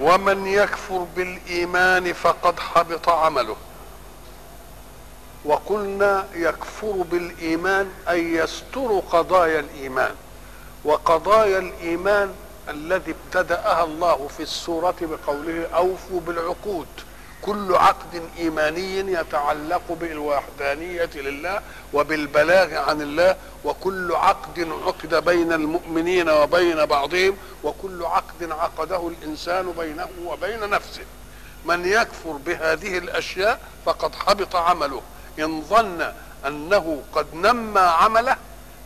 ومن يكفر بالإيمان فقد حبط عمله. وقلنا يكفر بالإيمان أي يستر قضايا الإيمان. وقضايا الإيمان الذي ابتدأها الله في السورة بقوله أوفوا بالعقود. كل عقد إيماني يتعلق بالوحدانية لله وبالبلاغ عن الله وكل عقد عقد بين المؤمنين وبين بعضهم وكل عقد عقده الإنسان بينه وبين نفسه. من يكفر بهذه الأشياء فقد حبط عمله. إن ظن أنه قد نمى عمله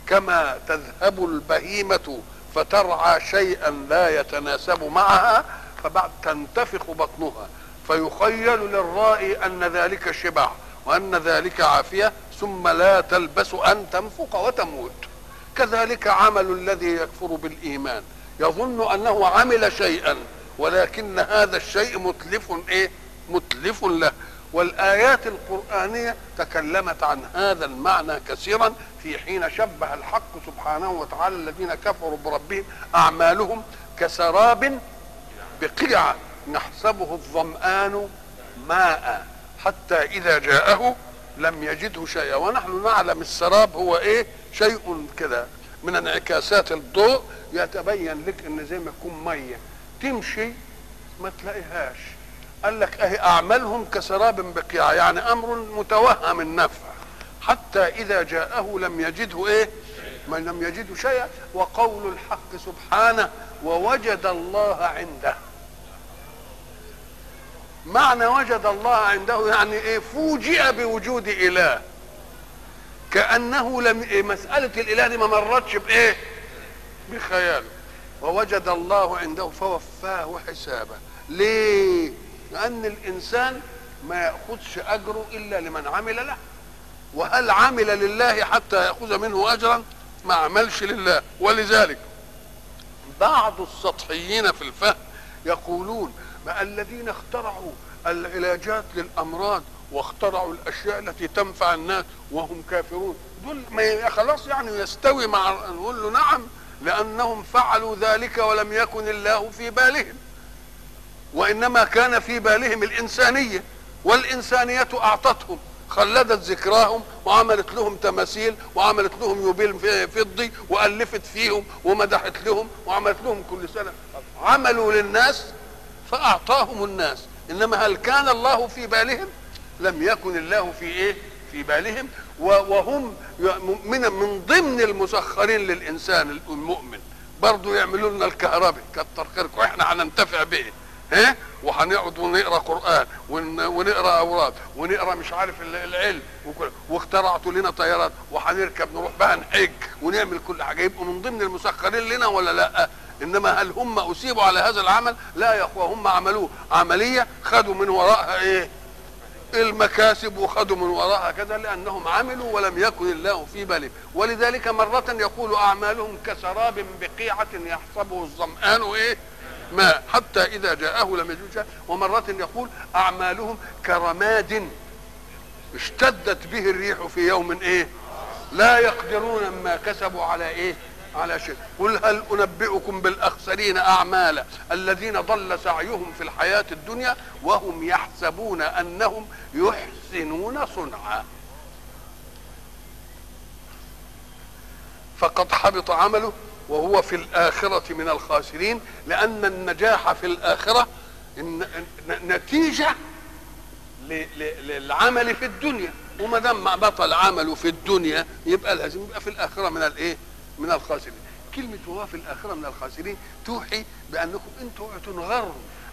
كما تذهب البهيمة فترعى شيئا لا يتناسب معها فبعد تنتفخ بطنها. فيخيل للرائي أن ذلك شبع وأن ذلك عافية ثم لا تلبس أن تنفق وتموت. كذلك عمل الذي يكفر بالإيمان. يظن أنه عمل شيئا ولكن هذا الشيء متلف إيه؟ متلف له. والآيات القرآنية تكلمت عن هذا المعنى كثيرا في حين شبه الحق سبحانه وتعالى الذين كفروا بربهم أعمالهم كسراب بقيعة. نحسبه الظمآن ماء. حتى إذا جاءه لم يجده شيئا. ونحن نعلم السراب هو إيه؟ شيء كده من انعكاسات الضوء يتبين لك إن زي ما يكون مية. تمشي ما تلاقيهاش. قال لك أهي اعمالهم كسراب بقيعه يعني أمر متوهم النفع. حتى إذا جاءه لم يجده إيه؟ ما لم يجده شيئا. وقول الحق سبحانه ووجد الله عنده. معنى وجد الله عنده يعني إيه فوجئ بوجود إله. كأنه لم مسألة الإله دي ما مرتش بإيه؟ بخياله. ووجد الله عنده فوفاه حسابه. ليه؟ لأن الإنسان ما يأخذش أجره إلا لمن عمل له. وهل عمل لله حتى يأخذ منه اجرا؟ ما عملش لله. ولذلك بعض السطحيين في الفهم يقولون ما الذين اخترعوا العلاجات للأمراض واخترعوا الأشياء التي تنفع الناس وهم كافرون. دول ما خلاص يعني يستوي مع نقول له نعم لأنهم فعلوا ذلك ولم يكن الله في بالهم. وإنما كان في بالهم الإنسانية والإنسانية أعطتهم خلدت ذكراهم وعملت لهم تماثيل وعملت لهم يوبيل فضي وألفت فيهم ومدحت لهم وعملت لهم كل سنة. عملوا للناس فأعطاهم الناس. إنما هل كان الله في بالهم؟ لم يكن الله في إيه؟ في بالهم. وهم من من ضمن المسخرين للإنسان المؤمن. برضه يعملوا لنا الكهرباء. كتر خيركم. إحنا هننتفع به. ها؟ وهنقعد ونقرأ قرآن ونقرأ اوراد ونقرأ مش عارف العلم واخترعتوا لنا طيارات. وهنركب نروح بقى نحج ونعمل كل حاجة. يبقوا من ضمن المسخرين لنا ولا لأ؟ إنما هل هم أصيبوا على هذا العمل؟ لا يا أخوة هم عملوه. عملية خدوا من وراءها إيه؟ المكاسب وخدوا من وراءها كذا لأنهم عملوا ولم يكن الله في بالهم. ولذلك مرة يقول أعمالهم كسراب بقيعة يحسبه الظمآن إيه؟ ماء. حتى إذا جاءه لم يجد ومرة يقول أعمالهم كرماد اشتدت به الريح في يوم إيه؟ لا يقدرون ما كسبوا على إيه؟ على شيء. قل هل أنبئكم بالأخسرين أعمالا الذين ضل سعيهم في الحياة الدنيا وهم يحسبون أنهم يحسنون صنعا؟ فقد حبط عمله وهو في الآخرة من الخاسرين لأن النجاح في الآخرة نتيجة للعمل في الدنيا. وما دام بطل عمله في الدنيا يبقى لازم يبقى في الآخرة من الإيه؟ من الخاسرين. كلمة هو في الآخرة من الخاسرين توحي بأنكم أنتم تنغروا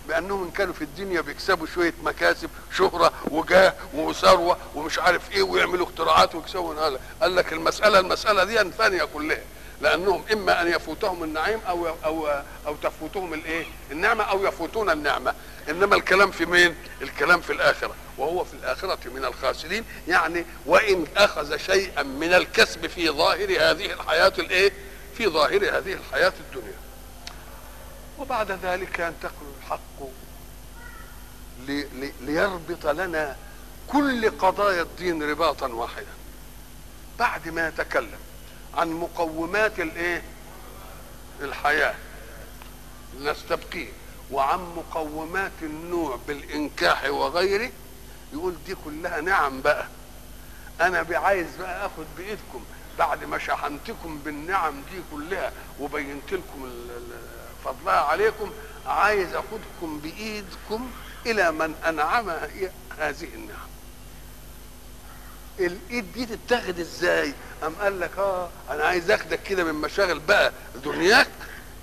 بأنهم كانوا في الدنيا بيكسبوا شوية مكاسب شهرة وجاه وثروة ومش عارف إيه ويعملوا اختراعات ويكسبوا قال لك المسألة المسألة دي ثانية كلها. لأنهم إما أن يفوتهم النعيم أو أو أو تفوتهم الإيه؟ النعمة أو يفوتون النعمة. إنما الكلام في مين؟ الكلام في الآخرة. وهو في الآخرة من الخاسرين. يعني وإن أخذ شيئا من الكسب في ظاهر هذه الحياة الإيه؟ في ظاهر هذه الحياة الدنيا. وبعد ذلك ينتقل الحق لي لي ليربط لنا كل قضايا الدين رباطا واحدا. بعد ما يتكلم عن مقومات الإيه؟ الحياة. نستبقيه. وعن مقومات النوع بالإنكاح وغيره يقول دي كلها نعم بقى. أنا عايز بقى آخد بإيدكم بعد ما شحنتكم بالنعم دي كلها وبينت لكم فضلها عليكم عايز آخدكم بإيدكم إلى من أنعم هذه النعم. الإيد دي تتاخد إزاي؟ أم قال لك آه أنا عايز آخدك كده من مشاغل بقى دنياك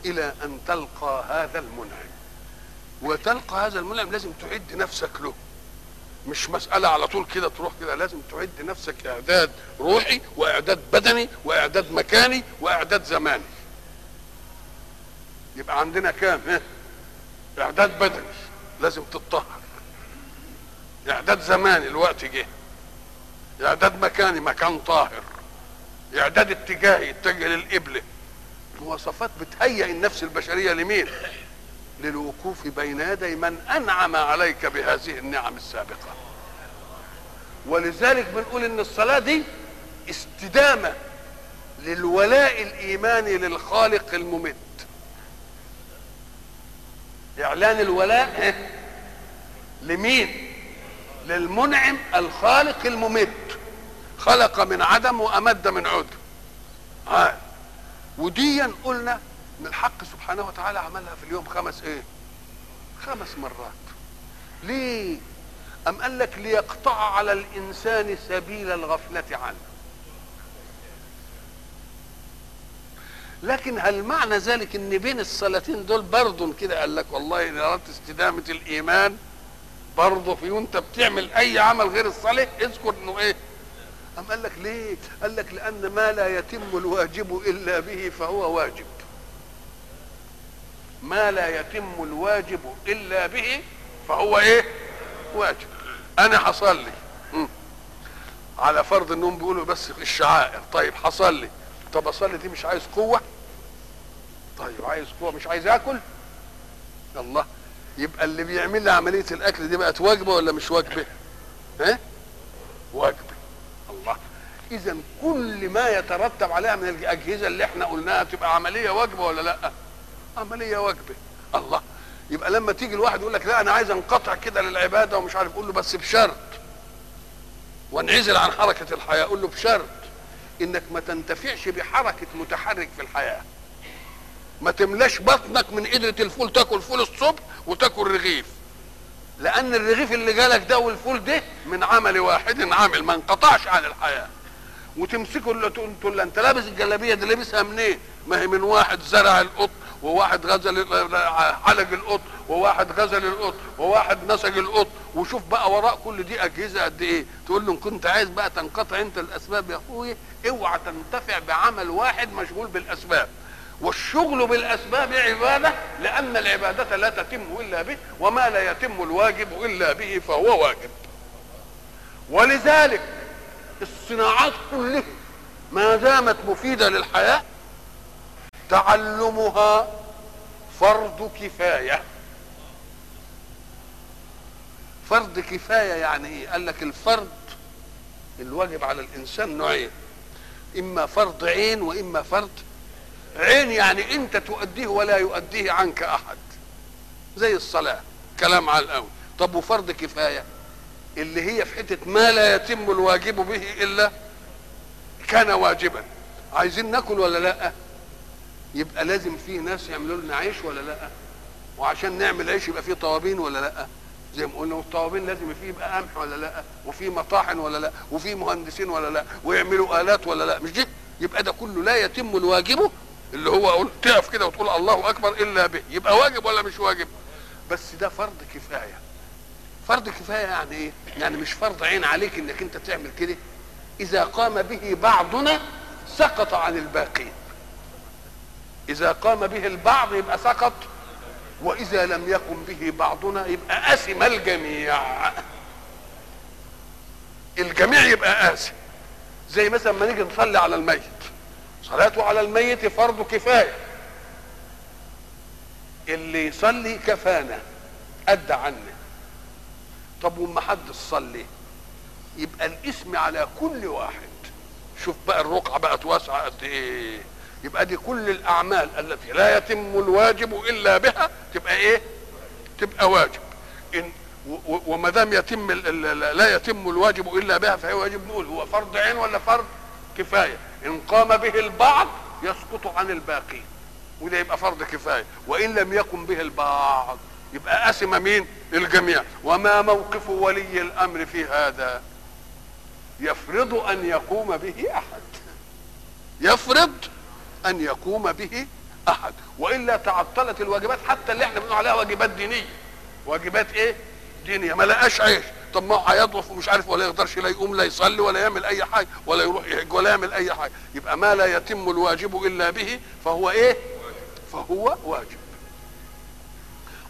إلى أن تلقى هذا المنعم. وتلقى هذا المنعم لازم تعد نفسك له. مش مسألة على طول كده تروح كده لازم تعد نفسك إعداد روحي وإعداد بدني وإعداد مكاني وإعداد زماني. يبقى عندنا كام؟ ها؟ إعداد بدني لازم تتطهر. إعداد زماني الوقت جه. إعداد مكاني مكان طاهر. إعداد اتجاهي اتجه للقبلة مواصفات بتهيئ النفس البشرية لمين؟ للوقوف بين يدي من أنعم عليك بهذه النعم السابقة. ولذلك بنقول إن الصلاة دي استدامة للولاء الإيماني للخالق الممد إعلان الولاء لمين؟ للمنعم الخالق الممد خلق من عدم وأمد من عدم. عاد. وديا قلنا إن الحق سبحانه وتعالى عملها في اليوم خمس إيه؟ خمس مرات. ليه؟ أم قال لك ليقطع على الإنسان سبيل الغفلة عنه. لكن هل معنى ذلك إن بين الصلاتين دول برضه كده؟ قال لك والله ان اردت استدامة الإيمان برضه في وانت بتعمل أي عمل غير الصلاه اذكر إنه إيه؟ أم قال لك ليه؟ قال لك لأن ما لا يتم الواجب إلا به فهو واجب. ما لا يتم الواجب إلا به فهو إيه؟ واجب. أنا هصلي على فرض إنهم بيقولوا بس الشعائر. طيب هصلي طب أصلي دي مش عايز قوة؟ طيب عايز قوة مش عايز آكل؟ الله يبقى اللي بيعمل لي عملية الأكل دي بقت واجبة ولا مش واجبة؟ ها؟ واجبة. الله. اذا كل ما يترتب عليها من الأجهزة اللي إحنا قلناها تبقى عملية واجبة ولا لأ؟ عملية واجبة. الله. يبقى لما تيجي الواحد يقول لك لا أنا عايز انقطع كده للعبادة ومش عارف قول له بس بشرط. وانعزل عن حركة الحياة. قول له بشرط إنك ما تنتفعش بحركة متحرك في الحياة. ما تملاش بطنك من قدرة الفول تاكل فول الصبح وتاكل رغيف. لأن الرغيف اللي جالك ده والفول ده من عمل واحد عامل ما انقطعش عن الحياة. وتمسكه اللي تقول له أنت لابس الجلابية دي لابسها منين؟ ما هي من واحد زرع القطن. وواحد غزل حلج القطن وواحد غزل القطن وواحد نسج القطن. وشوف بقى وراء كل دي أجهزة قد إيه. تقول له إن كنت عايز بقى تنقطع أنت الأسباب يا اخويا اوعى تنتفع بعمل واحد مشغول بالأسباب. والشغل بالأسباب عبادة لأن العبادة لا تتم إلا به وما لا يتم الواجب إلا به فهو واجب. ولذلك الصناعات كلها ما دامت مفيدة للحياة تعلمها فرض كفاية. فرض كفاية يعني إيه؟ قال لك الفرض الواجب على الإنسان نوعين إما فرض عين وإما فرض عين يعني أنت تؤديه ولا يؤديه عنك أحد. زي الصلاة كلام على الأول طب وفرض كفاية؟ اللي هي في حتة ما لا يتم الواجب به إلا كان واجبا. عايزين ناكل ولا لأ؟ يبقى لازم في ناس يعملوا لنا عيش ولا لأ؟ وعشان نعمل عيش يبقى فيه طوابين ولا لأ؟ زي ما قلنا والطوابين لازم فيه يبقى قمح ولا لأ؟ وفي مطاحن ولا لأ؟ وفي مهندسين ولا لأ؟ ويعملوا آلات ولا لأ؟ مش دي؟ يبقى ده كله لا يتم الواجب اللي هو قلت تقف كده وتقول الله أكبر إلا به. يبقى واجب ولا مش واجب؟ بس ده فرض كفاية. فرض كفاية يعني إيه؟ يعني مش فرض عين عليك إنك أنت تعمل كده. إذا قام به بعضنا سقط عن الباقين. إذا قام به البعض يبقى سقط وإذا لم يكن به بعضنا يبقى اثم الجميع؟ الجميع يبقى آثم زي مثلا ما نيجي نصلي على الميت. صلاته على الميت فرض كفاية. اللي يصلي كفانا أدى عنه. طب وما حد صلي يبقى الاسم على كل واحد. شوف بقى الرقعه بقت واسعة قد إيه. يبقى دي كل الأعمال التي لا يتم الواجب إلا بها تبقى إيه؟ تبقى واجب. و- وما دام يتم لا يتم الواجب إلا بها فهو واجب نقول هو فرض عين ولا فرض كفاية؟ إن قام به البعض يسقط عن الباقي وده يبقى فرض كفاية. وإن لم يقم به البعض يبقى اثم مين؟ الجميع وما موقف ولي الأمر في هذا؟ يفرض أن يقوم به أحد. يفرض أن يقوم به أحد وإلا تعطلت الواجبات حتى اللي إحنا بنقول عليها واجبات دينية. واجبات إيه؟ دينية. ما لقاش عيش. طب ما هو هيضعف ومش عارف ولا يقدرش لا يقوم لا يصلي ولا يعمل أي حاجة ولا يروح يحج ولا يعمل أي حاجة. يبقى ما لا يتم الواجب إلا به فهو إيه؟ فهو واجب.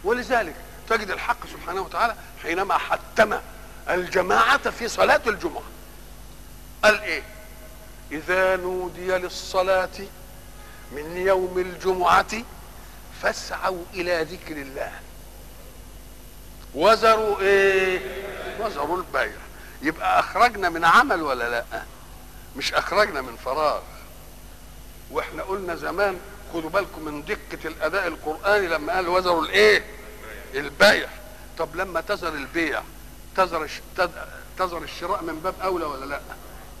ولذلك تجد الحق سبحانه وتعالى حينما حتم الجماعة في صلاة الجمعة. قال إيه؟ إذا نودي للصلاة من يوم الجمعة فاسعوا إلى ذكر الله. وزروا إيه؟ وزروا البيع. يبقى أخرجنا من عمل ولا لا؟ مش أخرجنا من فراغ. وإحنا قلنا زمان خدوا بالكم من دقة الأداء القرآني لما قال وزروا الإيه؟ البيع. طب لما تزر البيع تزر تزر الشراء من باب أولى ولا لا؟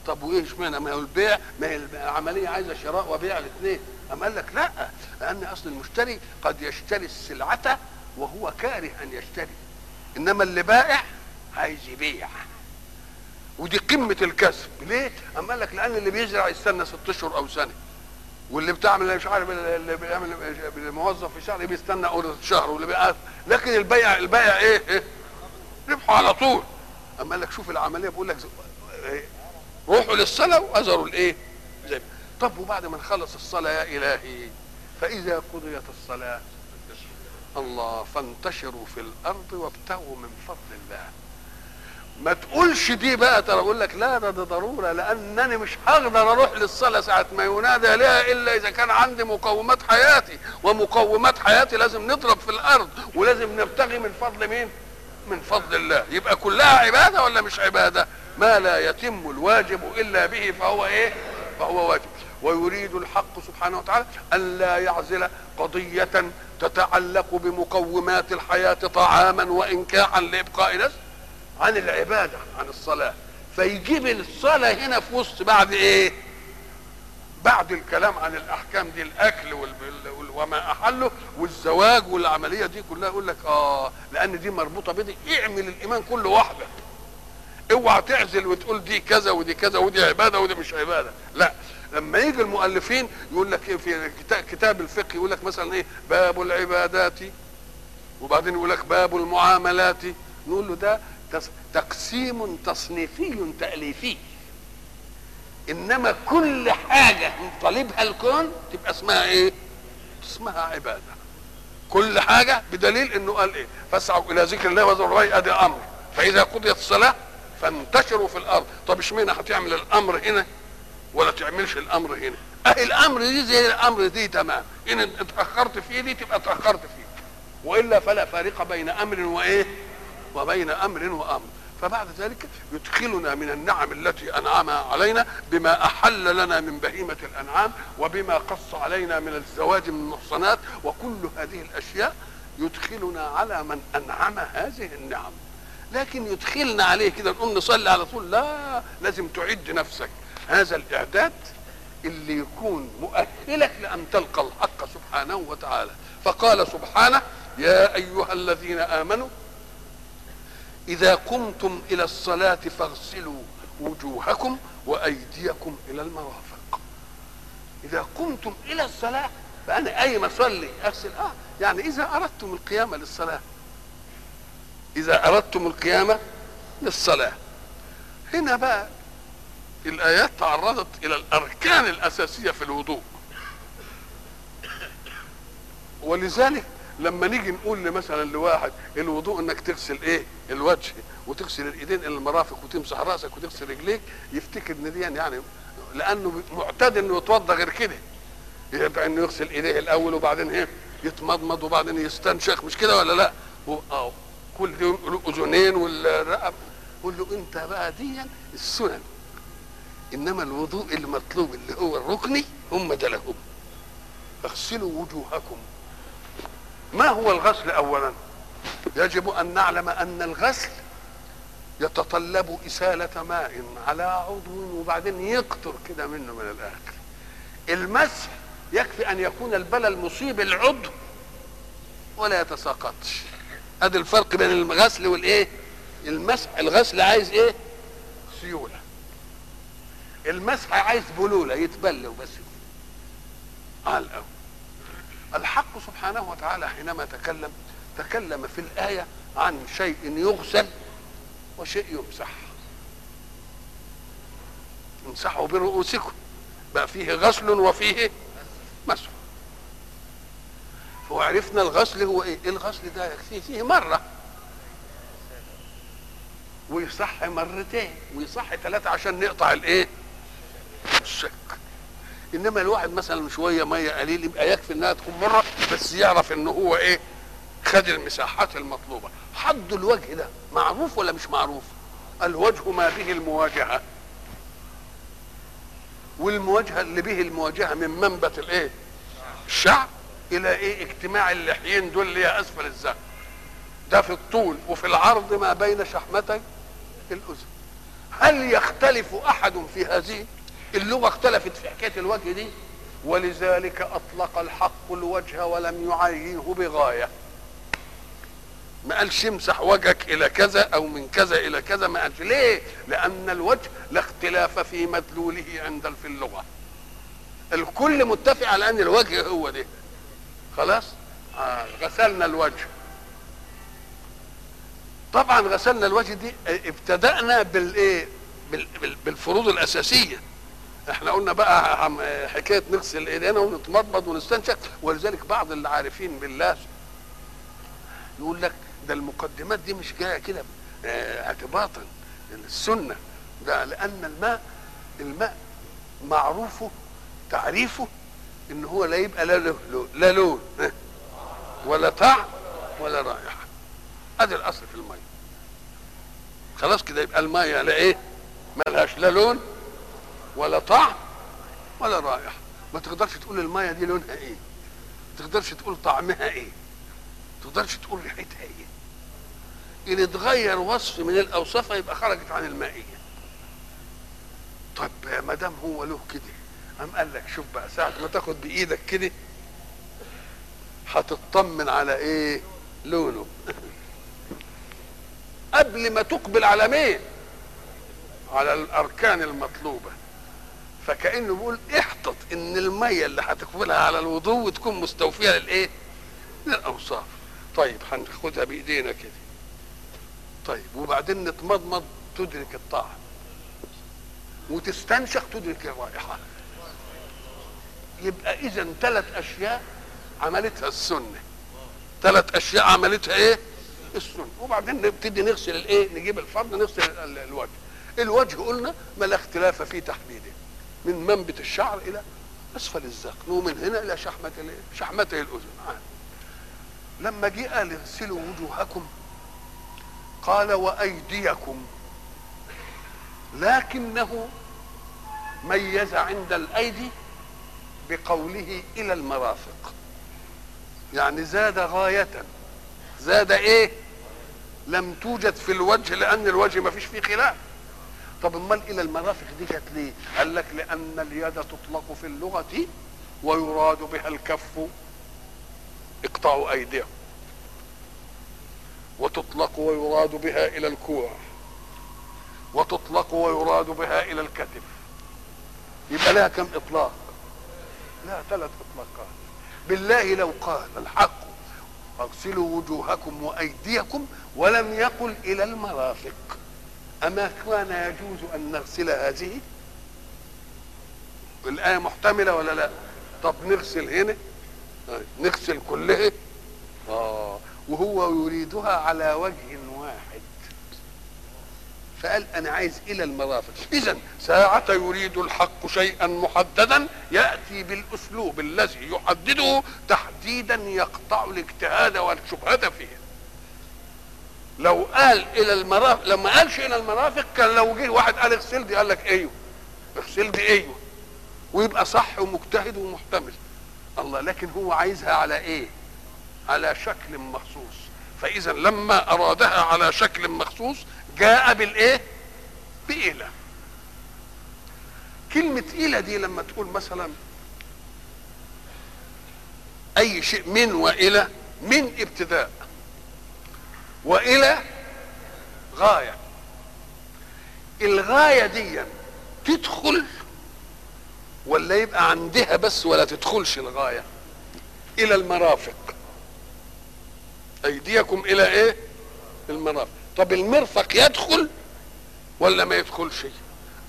طب وإيه اشمعنى ما هو البيع ما هي العملية عايزة شراء وبيع الاثنين. أم قال لك لا لأن أصل المشتري قد يشتري السلعة وهو كاره أن يشتري إنما اللي بائع عايز يبيع ودي قمة الكسب ليه؟ أم قال لك لأن اللي بيزرع يستنى ست أشهر أو سنة واللي بتعمل مش عارف اللي بيعمل الموظف في شهر بيستنى شهر واللي بيقى لكن البيع البيع إيه؟ إيه؟ ربحه على طول اما قال لك شوف العملية بيقول لك؟ روحوا للصلاه وأزروا الإيه؟ طب وبعد ما نخلص الصلاة يا إلهي فإذا قضيت الصلاة الله فانتشروا في الأرض وابتغوا من فضل الله ما تقولش دي بقى ترى أقول لك لا ده, ده ضرورة لأنني مش هقدر أروح للصلاة ساعة ما ينادى لها إلا إذا كان عندي مقومات حياتي ومقومات حياتي لازم نضرب في الأرض ولازم نبتغي من فضل مين؟ من فضل الله يبقى كلها عبادة ولا مش عبادة؟ ما لا يتم الواجب إلا به فهو إيه؟ فهو واجب ويريد الحق سبحانه وتعالى أن لا يعزل قضية تتعلق بمقومات الحياة طعاما وإنكاحا لإبقاء نسل عن العبادة عن الصلاة. فيجيب الصلاة هنا في وسط بعد إيه؟ بعد الكلام عن الأحكام دي. وال... وما أحله والزواج والعملية دي كلها يقول لك آه لأن دي مربوطة بدي اعمل الإيمان كله واحدة اوعى تعزل وتقول دي كذا ودي كذا ودي عبادة ودي مش عبادة. لا لما يجي المؤلفين يقول لك إيه في كتا- كتاب الفقه يقول لك مثلا إيه؟ باب العبادات. وبعدين يقول لك باب المعاملات. نقول له ده تقسيم تصنيفي تأليفي. إنما كل حاجة طالبها الكون تبقى اسمها إيه؟ اسمها عبادة. كل حاجة بدليل إنه قال إيه؟ فاسعوا إلى ذكر الله وذروا الري ادي أمر. فإذا قضيت الصلاة فانتشروا في الأرض. طب إشمعنى هتعمل الأمر هنا؟ ولا تعملش الأمر هنا. اهي الأمر دي زي الأمر دي تمام. إن اتأخرت فيه دي تبقى اتأخرت فيه. وإلا فلا فارق بين أمر وإيه؟ وبين أمر وأمر. فبعد ذلك يدخلنا من النعم التي انعمها علينا بما أحل لنا من بهيمة الأنعام وبما قص علينا من الزواج من المحصنات. وكل هذه الأشياء يدخلنا على من أنعم هذه النعم. لكن يدخلنا عليه كده نقوم نصلي على طول لا لازم تعد نفسك. هذا الإعداد اللي يكون مؤهلك لأن تلقى الحق سبحانه وتعالى. فقال سبحانه يا أيها الذين آمنوا إذا قمتم إلى الصلاة فاغسلوا وجوهكم وأيديكم إلى المرافق. إذا قمتم إلى الصلاة فأنا قايم أصلي أغسل. آه يعني إذا أردتم القيام للصلاة. إذا أردتم القيام للصلاة. هنا بقى الايات تعرضت إلى الاركان الاساسيه في الوضوء ولذلك لما نيجي نقول مثلا لواحد الوضوء انك تغسل إيه الوجه وتغسل الايدين إلى المرافق وتمسح راسك وتغسل رجليك يفتكر ان دي يعني لأنه معتاد انه يتوضا غير كده يبقى انه يغسل ايديه الأول وبعدين إيه يتمضمض وبعدين يستنشق مش كده ولا لا آه كل دي الاذنين والرقب قول له انت بقى دي السنن إنما الوضوء المطلوب اللي هو الركني هم ده لهم اغسلوا وجوهكم. ما هو الغسل اولا؟ يجب أن نعلم أن الغسل يتطلب إسالة ماء على عضو وبعدين يقطر كده منه من الآخر. المسح يكفي أن يكون البلل مصيب العضو ولا يتساقطش. أدي الفرق بين الغسل والإيه؟ المسح. الغسل عايز إيه؟ سيولة. المسح عايز بلولة يتبل وبس. الأول الحق سبحانه وتعالى حينما تكلم تكلم في الآية عن شيء يغسل وشيء يمسح. امسحوا برؤوسكم بقى فيه غسل وفيه مسح. وعرفنا الغسل هو إيه؟ الغسل ده؟ يكفيه فيه مرة. ويصح مرتين ويصح ثلاثة عشان نقطع الإيه؟ الشك إنما الواحد مثلا شوية مية قليل يبقى يكفي إنها تكون مرة بس يعرف إن هو إيه خد المساحات المطلوبة. حد الوجه ده معروف ولا مش معروف؟ الوجه ما به المواجهة. والمواجهة اللي به المواجهة من منبت الإيه؟ الشعر إلى إيه؟ اجتماع اللحيين دول اللي هي أسفل الذقن ده في الطول وفي العرض ما بين شحمتي الأذن. هل يختلف أحد في هذه؟ اللغة اختلفت في حكاية الوجه دي ولذلك أطلق الحق الوجه ولم يعينه بغاية. ما قالش امسح وجهك إلى كذا أو من كذا إلى كذا ما قالش. ليه؟ لأن الوجه لا اختلاف في مدلوله عند في اللغة. الكل متفق على أن الوجه هو ده. خلاص؟ آه غسلنا الوجه. طبعا غسلنا الوجه دي ابتدأنا بالايه بالفروض الأساسية. إحنا قلنا بقى حكاية نغسل ايدينا ونتمضمض ونستنشق ولذلك بعض اللي عارفين بالله يقول لك ده المقدمات دي مش جاية كده اعتباطا السنة ده لأن الماء الماء معروفه تعريفه إن هو لا يبقى لا له لا لون ولا طعم ولا رائحة. ادي الأصل في الميه خلاص كده يبقى الميه لا إيه؟ ملهاش لا لون ولا طعم ولا رائحة. ما تقدرش تقول المية دي لونها إيه؟ ما تقدرش تقول طعمها إيه؟ ما تقدرش تقول ريحتها إيه؟ ان اتغير وصف من الأوصاف يبقى خرجت عن المائية. طب ما دام هو له كده. قام قال لك شوف بقى ساعة ما تاخد بإيدك كده هتطمن على إيه؟ لونه. قبل ما تقبل على مين؟ على الأركان المطلوبة. فكأنه بيقول احتط إن المية اللي هتقبلها على الوضوء تكون مستوفية للإيه؟ للأوصاف. طيب هناخدها بإيدينا كده. طيب وبعدين نتمضمض تدرك الطعم وتستنشق تدرك الرائحة. يبقى اذا ثلاث أشياء عملتها السنة. ثلاث أشياء عملتها إيه؟ السنة. وبعدين نبتدي نغسل الإيه؟ نجيب الفرد نغسل الوجه. الوجه قلنا ما لا اختلاف في تحديده من منبت الشعر إلى أسفل الذقن ومن هنا إلى شحمة شحمته الأذن. لما جه قال اغسلوا وجوهكم قال وأيديكم. لكنه ميز عند الأيدي بقوله إلى المرافق. يعني زاد غاية. زاد إيه؟ لم توجد في الوجه لأن الوجه ما فيش فيه خلاف. طب أمال إلى المرافق دي جت ليه؟ قال لك لأن اليد تطلق في اللغة ويراد بها الكف اقطعوا ايديهم وتطلق ويراد بها إلى الكوع. وتطلق ويراد بها إلى الكتف. يبقى لها كم إطلاق؟ لا ثلاث إطلاقات. بالله لو قال الحق أغسلوا وجوهكم وأيديكم ولم يقل إلى المرافق. أما كان يجوز أن نغسل هذه؟ الآية محتملة ولا لا؟ طب نغسل هنا؟ نغسل كلها آه وهو يريدها على وجه واحد. فقال أنا عايز إلى المرافق. اذا ساعة يريد الحق شيئا محددا يأتي بالأسلوب الذي يحدده تحديدا يقطع الاجتهاد والشبهة فيه. لو قال إلى المرافق لما قالش إلى المرافق كان لو جه واحد قال اغسل دي قال لك إيوه اغسل دي إيوه. ويبقى صح ومجتهد ومحتمل. الله لكن هو عايزها على إيه؟ على شكل مخصوص. فإذا لما أرادها على شكل مخصوص جاء بالإيه؟ بإلى كلمة إلى دي لما تقول مثلا أي شيء من وإلى من ابتداء. وإلى غاية. الغاية دي تدخل ولا يبقى عندها بس ولا تدخلش الغاية. إلى المرافق. أيديكم إلى إيه؟ المرافق. طب المرفق يدخل ولا ما يدخلش؟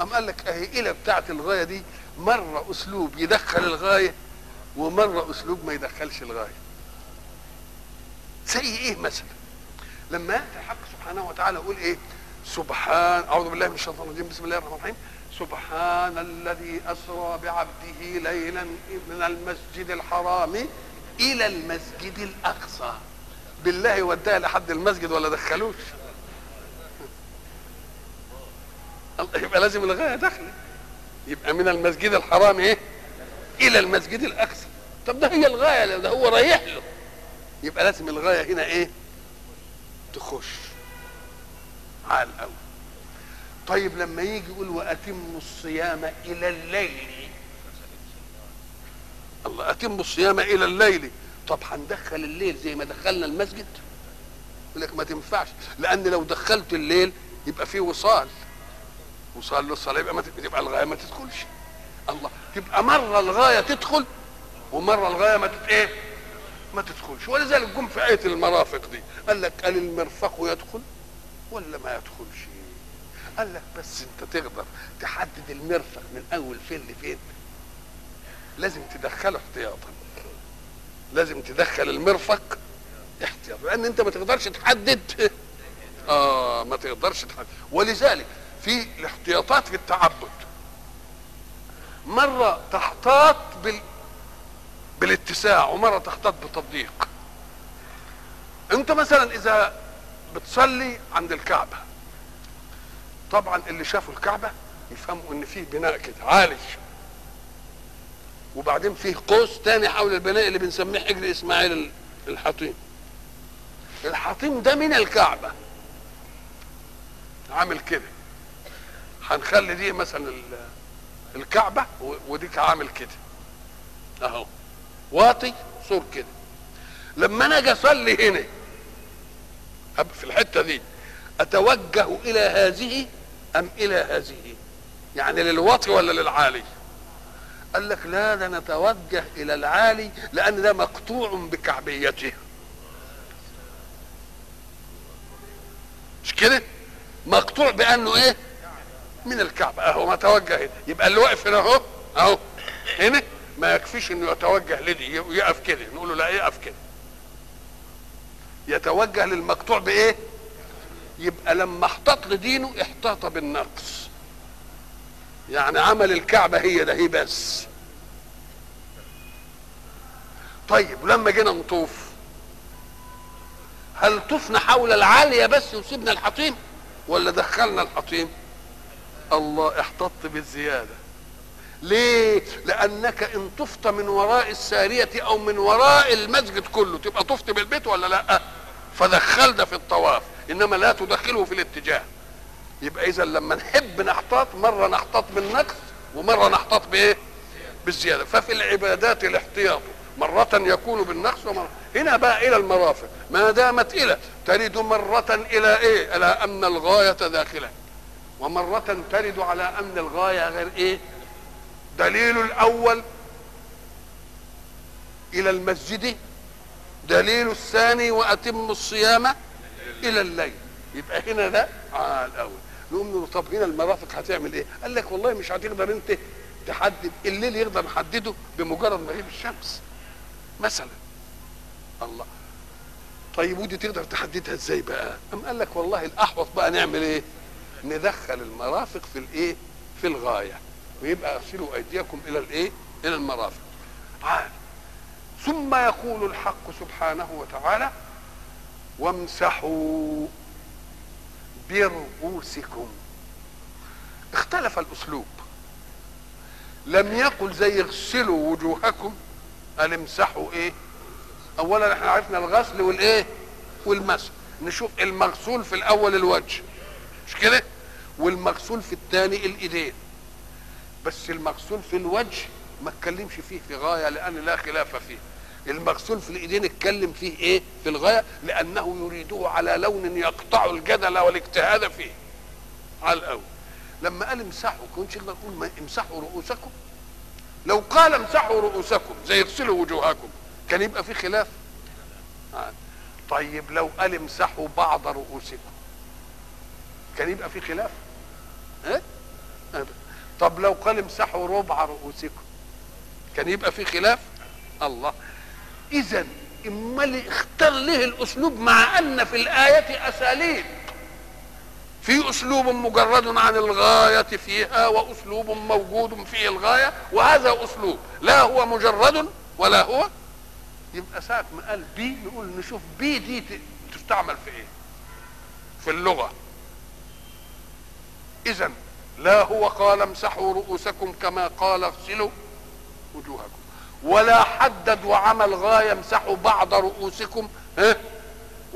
أم قال لك أهي إلى بتاعة الغاية دي مرة أسلوب يدخل الغاية ومرة أسلوب ما يدخلش الغاية. زي إيه مثلا؟ لما يأتي الحق سبحانه وتعالى يقول إيه؟ سبحان أعوذ بالله من الشيطان الرجيم بسم الله الرحمن الرحيم. سبحان الذي أسرى بعبده ليلا من المسجد الحرام إلى المسجد الأقصى. بالله وداها لحد المسجد ولا دخلوش. يبقى لازم الغاية داخله يبقى من المسجد الحرام إيه؟ إلى المسجد الأقصى. طب ده هي الغاية ده هو رايح له. يبقى لازم الغاية هنا إيه؟ تخش على الأول. طيب لما يجي يقول واتموا الصيام إلى الليل. الله اتموا الصيام إلى الليل. طب هندخل الليل زي ما دخلنا المسجد؟ يقول لك ما تنفعش لأن لو دخلت الليل يبقى فيه وصال. وصال للصلاة يبقى ما يبقى الغاية ما تدخلش. الله تبقى مرة الغاية تدخل ومرة الغاية ما تت إيه؟ ما تدخلش ولذلك جم في إيه المرافق دي. قال لك قال المرفق يدخل ولا ما يدخلش؟ قال لك بس أنت تقدر تحدد المرفق من أول فين لفين. لازم تدخله احتياطا. لازم تدخل المرفق احتياطا لأن أنت ما تقدرش تحدد. آه ما تقدرش تحدد. ولذلك في الاحتياطات في التعبد. مرة تحتاط بال... بالاتساع ومرة تحتاط بالتضييق انت مثلا إذا بتصلي عند الكعبة طبعا اللي شافوا الكعبة يفهموا إن فيه بناء كده عالي. وبعدين فيه قوس تاني حول البناء اللي بنسميه حجر إسماعيل الحطيم. الحطيم ده من الكعبة. عامل كده. هنخلي دي مثلا الكعبة وديك عامل كده. أهو. واطي صور كده. لما أنا أجي أصلي هنا في الحتة دي أتوجه إلى هذه أم إلى هذه؟ يعني للواطي ولا للعالي؟ قال لك لا ده نتوجه إلى العالي لأن ده مقطوع بكعبيته. مش كده؟ مقطوع بأنه إيه؟ من الكعبة. أهو ما توجه هنا. يبقى اللي واقف هنا أهو أهو هنا. ما يكفيش إنه يتوجه لدي يقف كده نقول له لا يقف كده. يتوجه للمقطوع بإيه؟ يبقى لما احتاط لدينه احتاط بالنقص. يعني عمل الكعبة هي ده هي بس. طيب ولما جينا نطوف هل طفنا حول العالية بس وسيبنا الحطيم ولا دخلنا الحطيم؟ الله احتطت بالزيادة. ليه؟ لأنك إن طفت من وراء السارية أو من وراء المسجد كله تبقى طفت بالبيت ولا لأ؟ فدخل ده في الطواف إنما لا تدخله في الاتجاه. يبقى اذا لما نحب نحتاط مرة نحتاط بالنقص ومرة نحتاط بإيه؟ بالزيادة. ففي العبادات الاحتياط مرة يكون بالنقص ومرة هنا بقى إلى المرافق. ما دامت إلى ترد مرة إلى إيه؟ إلى أن الغاية داخلة ومرة ترد على أن الغاية غير إيه؟ دليل الأول إلى المسجد دليل الثاني وأتم الصيام إلى الليل. يبقى هنا ده على الأول. نقوم له طب هنا المرافق هتعمل إيه؟ قال لك والله مش هتقدر أنت تحدد الليل يقدر نحدده بمجرد مغيب الشمس. مثلا. الله. طيب ودي تقدر تحددها إزاي بقى؟ أم قال لك والله الأحوط بقى نعمل إيه؟ ندخل المرافق في الإيه؟ في الغاية. ويبقى أغسلوا أيديكم إلى الإيه؟ إلى المرافق. عال ثم يقول الحق سبحانه وتعالى وامسحوا برؤوسكم. اختلف الأسلوب. لم يقل زي اغسلوا وجوهكم قال امسحوا إيه؟ اولا إحنا عرفنا الغسل والإيه؟ والمسح. نشوف المغسول في الأول الوجه. مش كده؟ والمغسول في الثاني الإيدين. بس المغسول في الوجه ما اتكلمش فيه في غاية لأن لا خلاف فيه. المغسول في الإيدين اتكلم فيه إيه؟ في الغاية لأنه يريده على لون يقطع الجدل والاجتهاد فيه. على الأول. لما قال امسحوا كنتش يقدر يقول امسحوا رؤوسكم؟ لو قال امسحوا رؤوسكم زي اغسلوا وجوهكم كان يبقى في خلاف. طيب لو قال امسحوا بعض رؤوسكم كان يبقى في خلاف؟ ها أبدا. طب لو قال امسحوا ربع رؤوسكم كان يبقى في خلاف؟ الله. اذا امال اختار ليه الأسلوب مع أن في الآية أساليب. في أسلوب مجرد عن الغاية فيها وأسلوب موجود فيه الغاية وهذا أسلوب لا هو مجرد ولا هو. يبقى ساعة ما قال بي نقول نشوف بي دي تستعمل في إيه؟ في اللغة. اذا لا هو قال امسحوا رؤوسكم كما قال اغسلوا وجوهكم. ولا حدد وعمل غايه امسحوا بعض رؤوسكم ها؟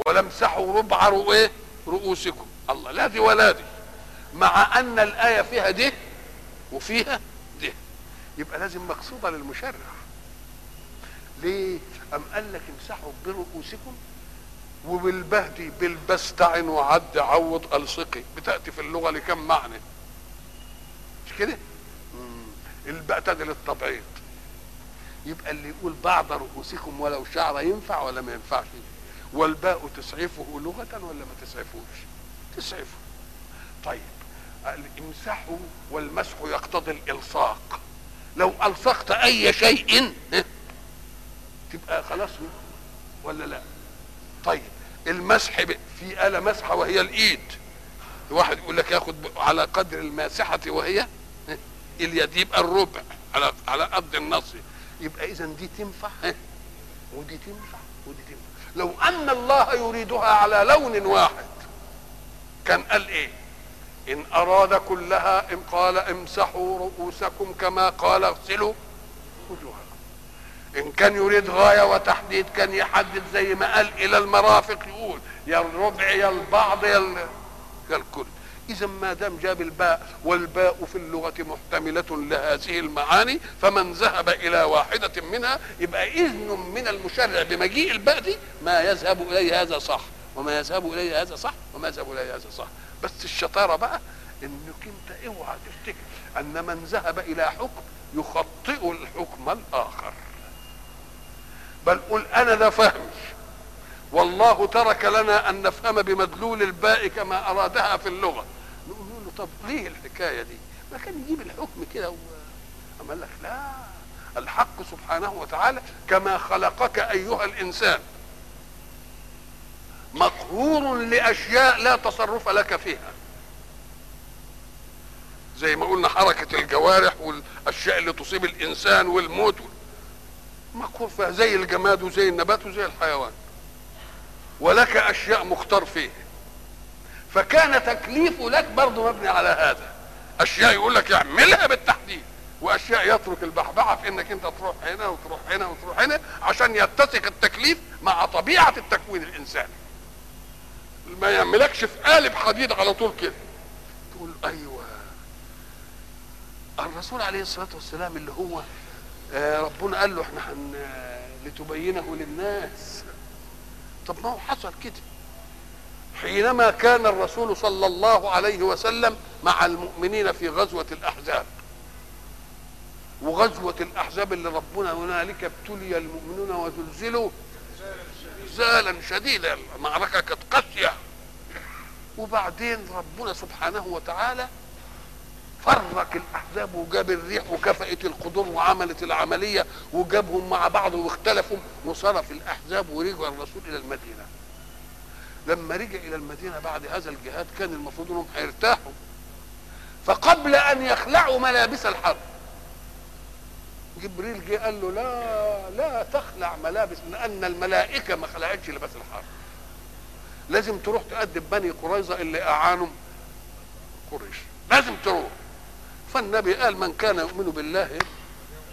ولا امسحوا ربع إيه؟ رؤوسكم. الله لا دي ولا دي. مع أن الآية فيها ده وفيها ده. يبقى لازم مقصودة للمشرع. ليه؟ أم قال لك امسحوا برؤوسكم وبالبهدي بالبستعن وعد عوض ألصقي. بتأتي في اللغة لكم معنى. كده؟ تدي للتبعيض. يبقى اللي يقول بعض رؤوسكم ولو شعر ينفع ولا ما ينفعش؟ والباء تسعفه لغة ولا ما تسعفوش؟ تسعفه. طيب الامسحوا والمسح يقتضي الإلصاق. لو ألصقت أي شيء تبقى خلاص ولا لا؟ طيب المسح في آلة مسحة وهي الإيد. واحد يقول لك ياخد على قدر الماسحة وهي اليد يبقى الربع على على قد النص يبقى إذا دي تنفع؟ ودي تنفع ودي تنفع. لو أن الله يريدها على لون واحد كان قال إيه؟ إن أراد كلها إن قال امسحوا رؤوسكم كما قال اغسلوا وجوهكم. إن كان يريد غاية وتحديد كان يحدد زي ما قال إلى المرافق يقول يا الربع يا البعض يا يا الكل. إذا ما دام جاب الباء والباء في اللغة محتملة لهذه المعاني فمن ذهب إلى واحدة منها يبقى إذن من المشرع بمجيء الباء دي ما يذهب إليه هذا صح. وما يذهب إليه هذا صح وما يذهب إليه هذا صح. بس الشطارة بقى إنك أنت اوعى تفتكر أن من ذهب إلى حكم يخطئ الحكم الآخر. بل قل أنا ذا فهم والله ترك لنا أن نفهم بمدلول الباء كما أرادها في اللغة. نقول له طب ليه الحكاية دي؟ ما كان يجيب الحكم كده و... قال لك لا الحق سبحانه وتعالى كما خلقك أيها الإنسان. مقهور لأشياء لا تصرف لك فيها. زي ما قلنا حركة الجوارح والأشياء اللي تصيب الإنسان والموت. مقهور فيها زي الجماد وزي النبات وزي الحيوان. ولك أشياء مختار فيه. فكان تكليفه لك برضه مبني على هذا. أشياء يقول لك اعملها بالتحديد وأشياء يترك البحبحه في إنك أنت تروح هنا وتروح هنا وتروح هنا عشان يتسق التكليف مع طبيعة التكوين الإنساني. ما يعملكش في قالب حديد على طول كده. تقول أيوه. الرسول عليه الصلاة والسلام اللي هو آه، ربنا قال له إحنا هن لتبينه للناس. طب ما هو حصل كده. حينما كان الرسول صلى الله عليه وسلم مع المؤمنين في غزوة الأحزاب. وغزوة الأحزاب اللي ربنا هنالك ابتلي المؤمنون وزلزلوا زالا شديدا. المعركة كانت قاسية. وبعدين ربنا سبحانه وتعالى فرق الأحزاب وجاب الريح وكفأت القدور وعملت العملية وجابهم مع بعض واختلفوا. وصرف الأحزاب ورجع الرسول إلى المدينة. لما رجع إلى المدينة بعد هذا الجهاد كان المفروض إنهم هيرتاحوا. فقبل أن يخلعوا ملابس الحرب جبريل جه قال له لا لا تخلع ملابس لأن الملائكة ما خلعتش لباس الحرب. لازم تروح تقدم بني قريظة اللي أعانوا قريش. لازم تروح. فالنبي قال من كان يؤمن بالله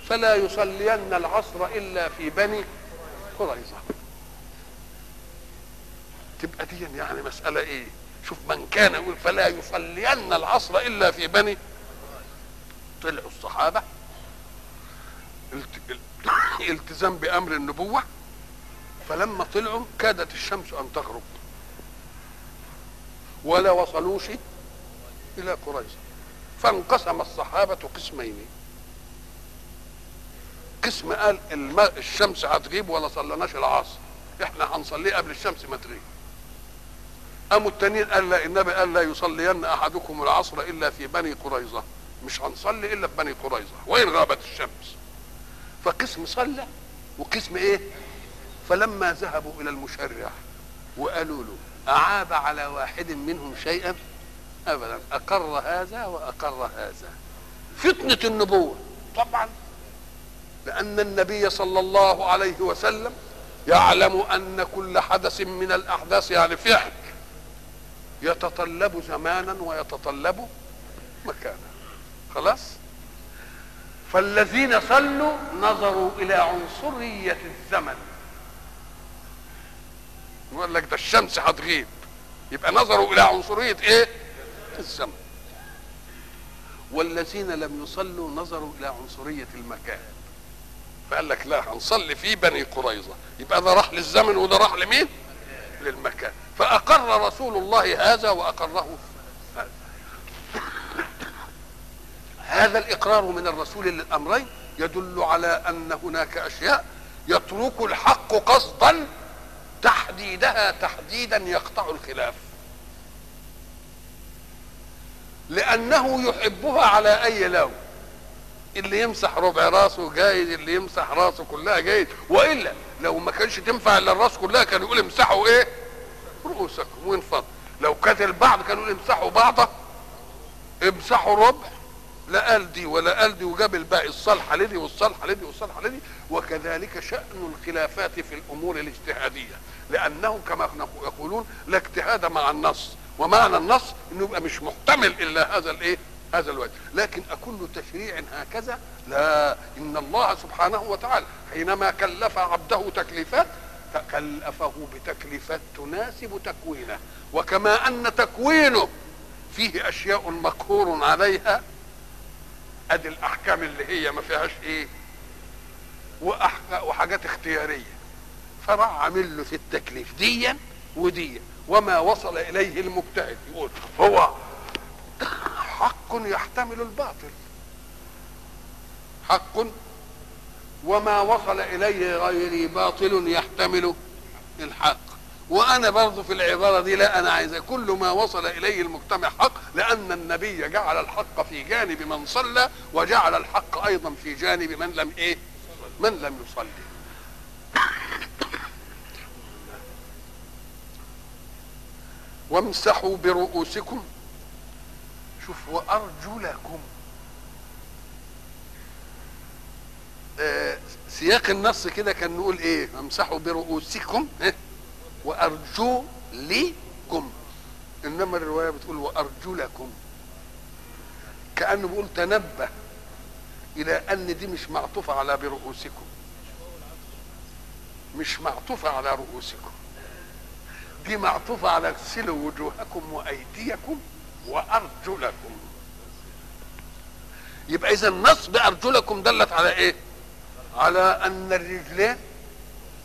فلا يصلين العصر إلا في بني قريظة. تبقى دي يعني مسألة إيه؟ شوف من كان يقول فلا يصلين العصر إلا في بني طلعوا الصحابة. الت- ال- التزام بأمر النبوة. فلما طلعوا كادت الشمس أن تغرب. ولا وصلوش إلى قريظة. فانقسم الصحابة قسمين. قسم قال الشمس هتغيب ولا صلناش العصر. إحنا هنصليه قبل الشمس ما تغيب. قاموا التانيين قال لا النبي قال لا يصلين أحدكم العصر إلا في بني قريظة. مش هنصلي إلا في بني قريظة. وين غابت الشمس؟ فقسم صلى وقسم إيه؟ فلما ذهبوا إلى المشرع وقالوا له أعاب على واحد منهم شيئا؟ ابدا. أقر هذا وأقر هذا. فتنة النبوة. طبعا. لأن النبي صلى الله عليه وسلم يعلم أن كل حدث من الأحداث يعني فعل. يتطلب زمانا ويتطلب مكانا. خلاص؟ فالذين صلوا نظروا إلى عنصرية الزمن. يقول لك ده الشمس هتغيب. يبقى نظروا إلى عنصرية إيه؟ الزمن. والذين لم يصلوا نظروا إلى عنصرية المكان. فقال لك لا هنصلي في بني قريظة. يبقى ده راح للزمن وده راح لمين؟ للمكان. فأقر رسول الله هذا وأقره هذا الإقرار من الرسول للأمرين يدل على أن هناك أشياء يترك الحق قصدا تحديدها تحديدا يقطع الخلاف. لأنه يحبها على أي لون. اللي يمسح ربع راسه جايز اللي يمسح راسه كلها جايز. وإلا لو ما كانش تنفع إلا الراس كلها كان يقول امسحوا إيه؟ رؤوسكم. وانفضوا لو كانت البعض كانوا يقول امسحوا بعضه امسحوا ربع. لا قال دي ولا قال دي وجاب الباقي الصالحه لدي والصالحه لدي والصالحه لدي. وكذلك شأن الخلافات في الأمور الاجتهادية. لأنه كما يقولون لا اجتهاد مع النص. ومعنى النص إنه يبقى مش محتمل إلا هذا الإيه؟ هذا الوجه. لكن أكل تشريع هكذا؟ لا. إن الله سبحانه وتعالى حينما كلف عبده تكليفات كلفه بتكليفات تناسب تكوينه. وكما أن تكوينه فيه أشياء مقهور عليها أدي الأحكام اللي هي ما فيهاش إيه؟ وحاجات اختيارية. فراح عامل له في التكليف ديا وديا. وما وصل إليه المجتهد يقول هو حق يحتمل الباطل. حق وما وصل إليه غيري باطل يحتمل الحق. وأنا برضو في العبارة دي لا أنا عايز كل ما وصل إليه المجتمع حق لأن النبي جعل الحق في جانب من صلى وجعل الحق أيضا في جانب من لم إيه؟ من لم يصلي. وامسحوا برؤوسكم. شوف وأرجلكم. آه سياق النص كده كان نقول إيه؟ امسحوا برؤوسكم؟ وأرجلكم. إنما الرواية بتقول وأرجلكم. كأنه بيقول تنبه إلى أن دي مش معطوفة على برؤوسكم. مش معطوفة على رؤوسكم. دي معطوفه على اغسلوا وجوهكم وأيديكم وأرجلكم. يبقى إذا نصب ارجلكم دلت على إيه؟ على أن الرجلين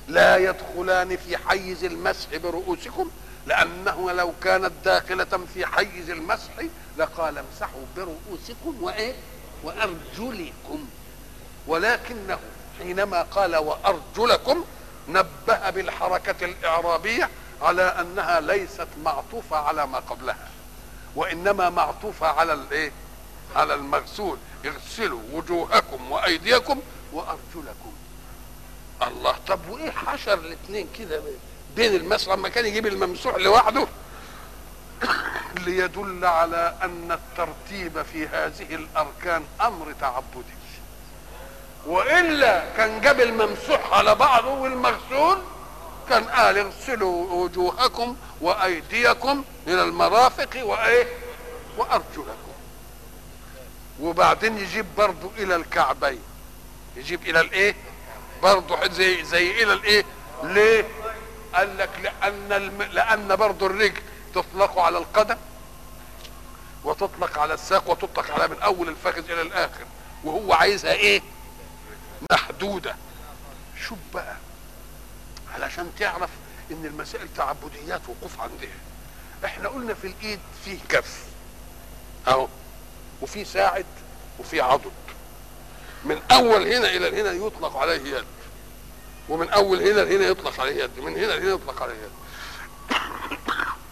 لا يدخلان في حيز المسح برؤوسكم لأنه لو كانت داخلة في حيز المسح لقال امسحوا برؤوسكم وإيه؟ وأرجلكم. ولكنه حينما قال وأرجلكم نبه بالحركة الإعرابية على أنها ليست معطوفة على ما قبلها وإنما معطوفة على الإيه؟ على المغسول. اغسلوا وجوهكم وأيديكم وأرجلكم. الله طب وإيه حشر الاثنين كده بين المسح لما كان يجيب الممسوح لوحده. ليدل على أن الترتيب في هذه الأركان أمر تعبدي. وإلا كان جاب الممسوح على بعضه والمغسول كان قال اغسلوا وجوهكم وأيديكم إلى المرافق وإيه؟ وأرجلكم. وبعدين يجيب برضه إلى الكعبين. يجيب إلى الإيه؟ برضه زي زي إلى الإيه؟ ليه؟ قال لك لأن الم... لأن برضه الرجل تطلق على القدم وتطلق على الساق وتطلق على من أول الفخذ إلى الآخر. وهو عايزها إيه؟ محدودة. شوف بقى. علشان تعرف إن المسائل تعبديات وقوف عندها. إحنا قلنا في الإيد فيه كف. أهو. وفي ساعد وفي عضد. من أول هنا إلى هنا يطلق عليه يد. ومن أول هنا لهنا يطلق عليه يد. من هنا لهنا يطلق عليه يد.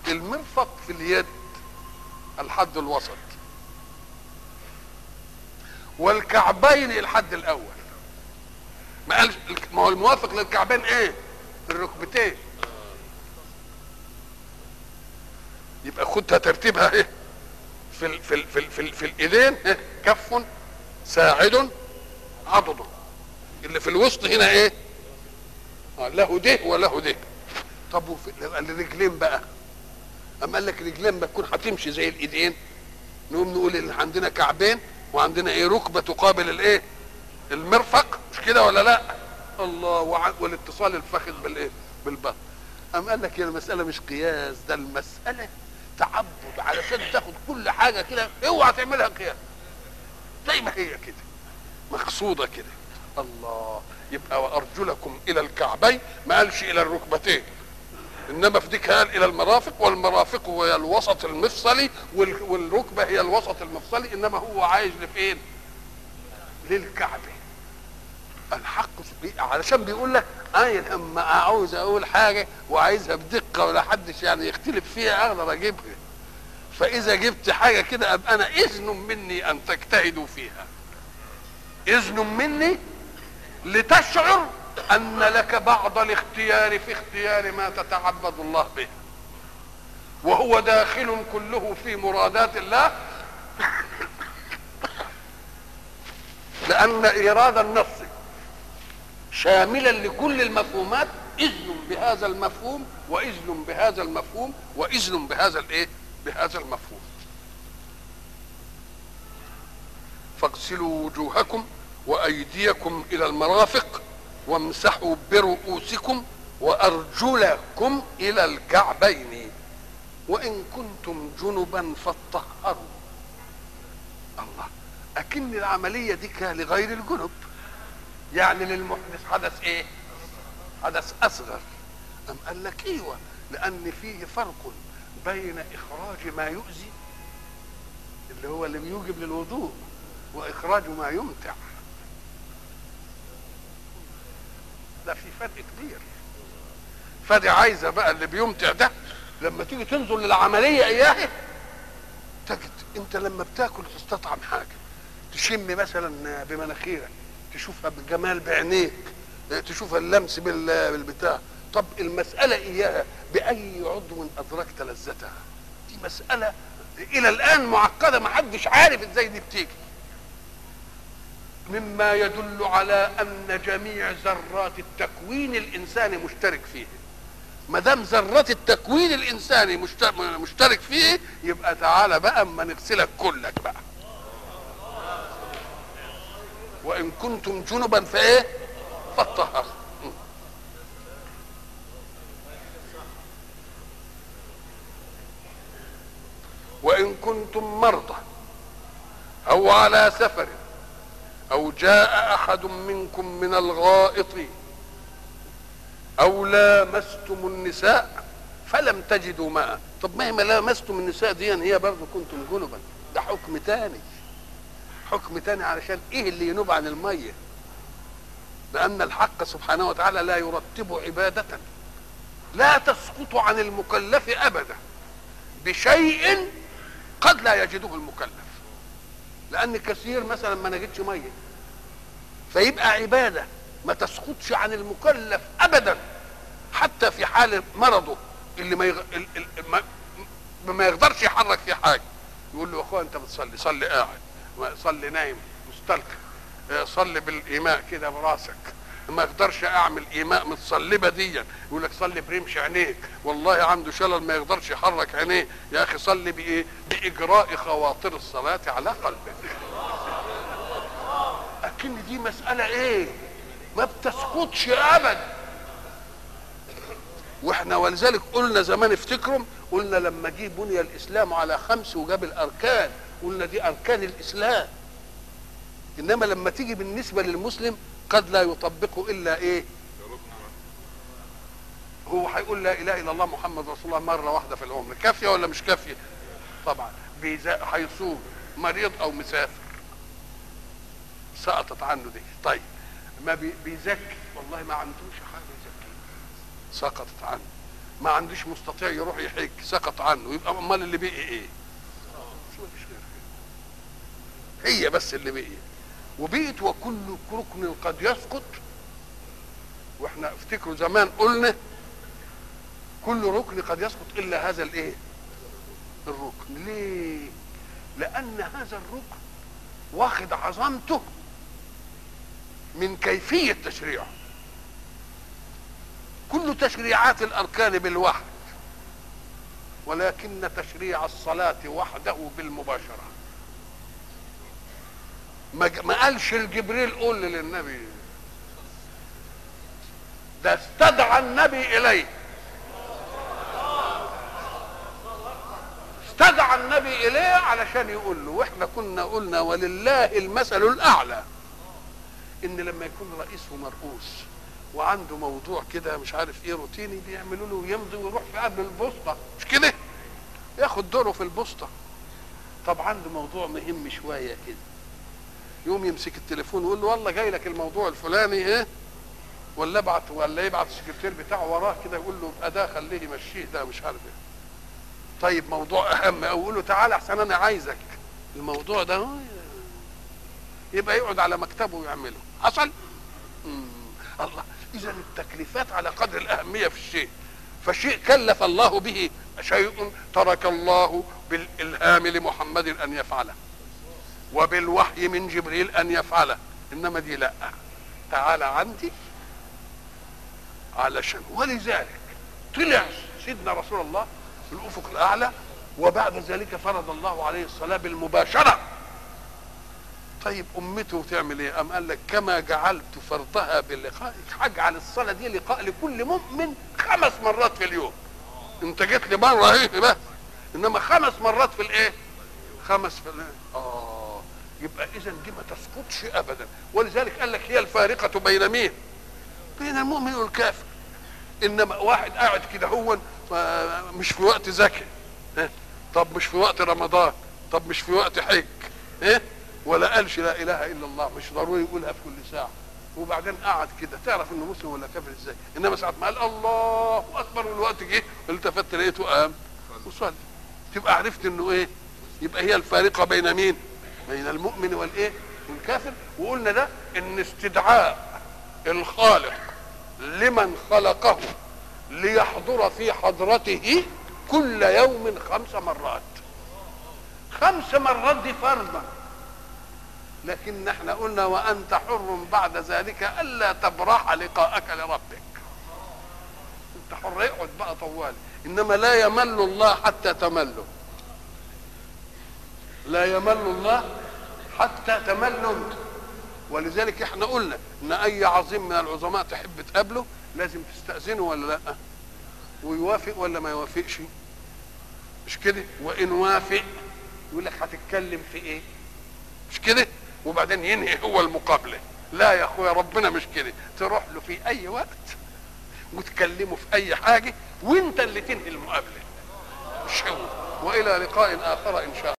المرفق في اليد الحد الوسط. والكعبين الحد الأول. ما قالش ما هو الموافق للكعبين إيه؟ الركبتين. يبقى خدها ترتيبها إيه؟ في في في في, في الايدين إيه؟ كف ساعد عضد. اللي في الوسط هنا إيه؟ آه له ده وله ده. طب وفي الرجلين بقى. أما قال لك رجلين ما تكون هتمشي زي الايدين. نقوم نقول إن عندنا كعبين وعندنا إيه؟ ركبة تقابل الإيه؟ المرفق. مش كده ولا لأ؟ الله. والاتصال الفخذ بالإيه؟ بالبطن أم قال لك يا المسألة مش قياس ده المسألة تعبد علشان تاخد كل حاجة كده اوعى تعملها قياس زي ما هي كده مقصودة كده. الله يبقى وأرجلكم إلى الكعبين ما قالش إلى الركبتين. إنما في ديك قال إلى المرافق والمرافق هي الوسط المفصلي وال... والركبة هي الوسط المفصلي إنما هو عايز لفين؟ للكعبة الحق. علشان بيقول لك أنا لما عاوز أقول حاجة وعايزها بدقة ولا حدش يعني يختلف فيها أقدر أجيبها. فإذا جبت حاجة كده أبقى أنا إذن مني أن تجتهدوا فيها. إذن مني لتشعر أن لك بعض الاختيار في اختيار ما تتعبد الله به. وهو داخل كله في مرادات الله. لأن ايراد النص شاملا لكل المفهومات إذن بهذا المفهوم وإذن بهذا المفهوم وإذن بهذا الإيه؟ بهذا المفهوم. فاغسلوا وجوهكم وأيديكم إلى المرافق وامسحوا برؤوسكم وأرجلكم إلى الكعبين. وإن كنتم جنبا فاطهروا. الله أكن العملية دي لغير الجنب. يعني للمحدث حدث إيه؟ حدث أصغر. أم قال لك إيوه لأن فيه فرق بين إخراج ما يؤذي اللي هو اللي بيوجب للوضوء وإخراج ما يمتع. ده في فرق كبير. فدي عايزة بقى اللي بيمتع ده لما تيجي تنظر للعملية إياه تجد أنت لما بتاكل تستطعم حاجة. تشم مثلا بمناخيرك. تشوفها بالجمال بعينيك تشوفها اللمس بالبتاع. طب المسألة إياها بأي عضو أدركت لذتها؟ دي مسألة إلى الآن معقدة ما حدش عارف إزاي دي بتيجي. مما يدل على أن جميع ذرات التكوين الإنساني مشترك فيه. ما دام ذرات التكوين الإنساني مشترك فيه يبقى تعالى بقى أما نغسلك كلك بقى. وإن كنتم جنبا فإيه؟ فاطهروا. وإن كنتم مرضى أو على سفر أو جاء أحد منكم من الغائط أو لامستم النساء فلم تجدوا ماء. طب ما لامستم النساء دي هي برضه كنتم جنبا. ده حكم تاني. حكم تاني علشان إيه اللي ينوب عن المية؟ لأن الحق سبحانه وتعالى لا يرتب عبادة لا تسقط عن المكلف أبدا. بشيء قد لا يجده المكلف. لأن كثير مثلا ما نجدش مية. فيبقى عبادة ما تسقطش عن المكلف ابدا. حتى في حال مرضه اللي ما, يغ... ما... ما يقدرش يحرك فيه حاجة. يقول له يا أخويا أنت بتصلي صلي قاعد. صلي نايم مستلقي. آه، صلي بالإيماء كده براسك. ما أقدرش أعمل إيماء متصلبة ديا يقول لك صلي برمش عينيك. والله عنده شلل ما يقدرش يحرك عينيه. يا أخي صلي بإيه؟ بإجراء خواطر الصلاة على قلبك. لكن دي مسألة إيه؟ ما بتسقطش ابدا وإحنا ولذلك قلنا زمان افتكروا قلنا لما جه بني الإسلام على خمس وجاب الأركان. قلنا دي أركان الإسلام. إنما لما تيجي بالنسبة للمسلم قد لا يطبقه إلا إيه؟ هو هيقول لا إله إلا الله محمد رسول الله مرة واحدة في العمر. كافية ولا مش كافية؟ طبعا. هيصوم. مريض أو مسافر. سقطت عنه دي. طيب. ما بي- بيزكي. والله ما عندوش حاجة يزكي سقطت عنه. ما عندوش مستطيع يروح يحج سقط عنه. يبقى أمال اللي بقي إيه شو مفيش غير كده. هي بس اللي بقي وبقيت وكل ركن قد يسقط. وإحنا افتكروا زمان قلنا كل ركن قد يسقط إلا هذا الإيه؟ الركن. ليه؟ لأن هذا الركن واخد عظمته من كيفية تشريعه. كل تشريعات الأركان بالوحد ولكن تشريع الصلاة وحده بالمباشرة. ما قالش الجبريل قول للنبي. ده استدعى النبي إليه. استدعى النبي إليه علشان يقول له وإحنا كنا قلنا ولله المثل الأعلى. إن لما يكون رئيس ومرؤوس وعنده موضوع كده مش عارف إيه روتيني بيعملوا له يمضي ويروح في قبل البوسطة. مش كده؟ ياخد دوره في البوسطة. طب عنده موضوع مهم شوية كده. يقوم يمسك التليفون ويقول له والله جاي لك الموضوع الفلاني إيه؟ ولا ابعت ولا يبعت السكرتير بتاعه وراه كده يقول له ابقى ده خليه يمشيه ده مش عارف إيه. طيب موضوع أهم. أو يقول له تعالى أحسن أنا عايزك. الموضوع ده يبقى يقعد على مكتبه ويعمله. حصل. الله. إذا التكليفات على قدر الأهمية في الشيء. فشيء كلف الله به شيء ترك الله بالإلهام لمحمد أن يفعله. وبالوحي من جبريل أن يفعله إنما دي لا. تعالى عندي علشان. ولذلك طلع سيدنا رسول الله في الأفق الأعلى وبعد ذلك فرض الله عليه الصلاة بالمباشرة. طيب أمته تعمل إيه؟ أم قال لك كما جعلت فرضها بلقائك؟ هجعل الصلاة دي لقاء لكل مؤمن خمس مرات في اليوم. أنت جيت لي مره أهي بس. إنما خمس مرات في الإيه؟ خمس في الإيه؟ آه. يبقى إذا دي ما تسقطش ابدا. ولذلك قال لك هي الفارقة بين مين؟ بين المؤمن والكافر. إنما واحد قاعد كده هو مش في وقت زكي؟ طب مش في وقت رمضان. طب مش في وقت حج. إيه ولا قالش لا إله إلا الله. مش ضروري يقولها في كل ساعة. وبعدين قعد كده. تعرف إنه مسلم ولا كافر إزاي؟ إنما ساعة ما قال الله أكبر والوقت جه التفت لقيته قام وصلي. تبقى عرفت إنه إيه؟ يبقى هي الفارقة بين مين؟ بين المؤمن والإيه؟ والكافر وقلنا ده إن استدعاء الخالق لمن خلقه ليحضر في حضرته كل يوم خمس مرات. خمس مرات دي فرضا. لكن إحنا قلنا وأنت حر بعد ذلك ألا تبرح لقاءك لربك. أنت حر اقعد بقى طوال إنما لا يمل الله حتى تمله. لا يمل الله حتى تمل أنت. ولذلك إحنا قلنا إن أي عظيم من العظماء تحب تقابله لازم تستأذنه ولا لأ؟ ويوافق ولا ما يوافقش؟ مش كده؟ وإن وافق يقول لك هتتكلم في إيه؟ مش كده؟ وبعدين ينهي هو المقابلة. لا يا أخويا ربنا مش كده. تروح له في أي وقت وتكلمه في أي حاجة وأنت اللي تنهي المقابلة. مش هو. وإلى لقاء آخر إن شاء الله.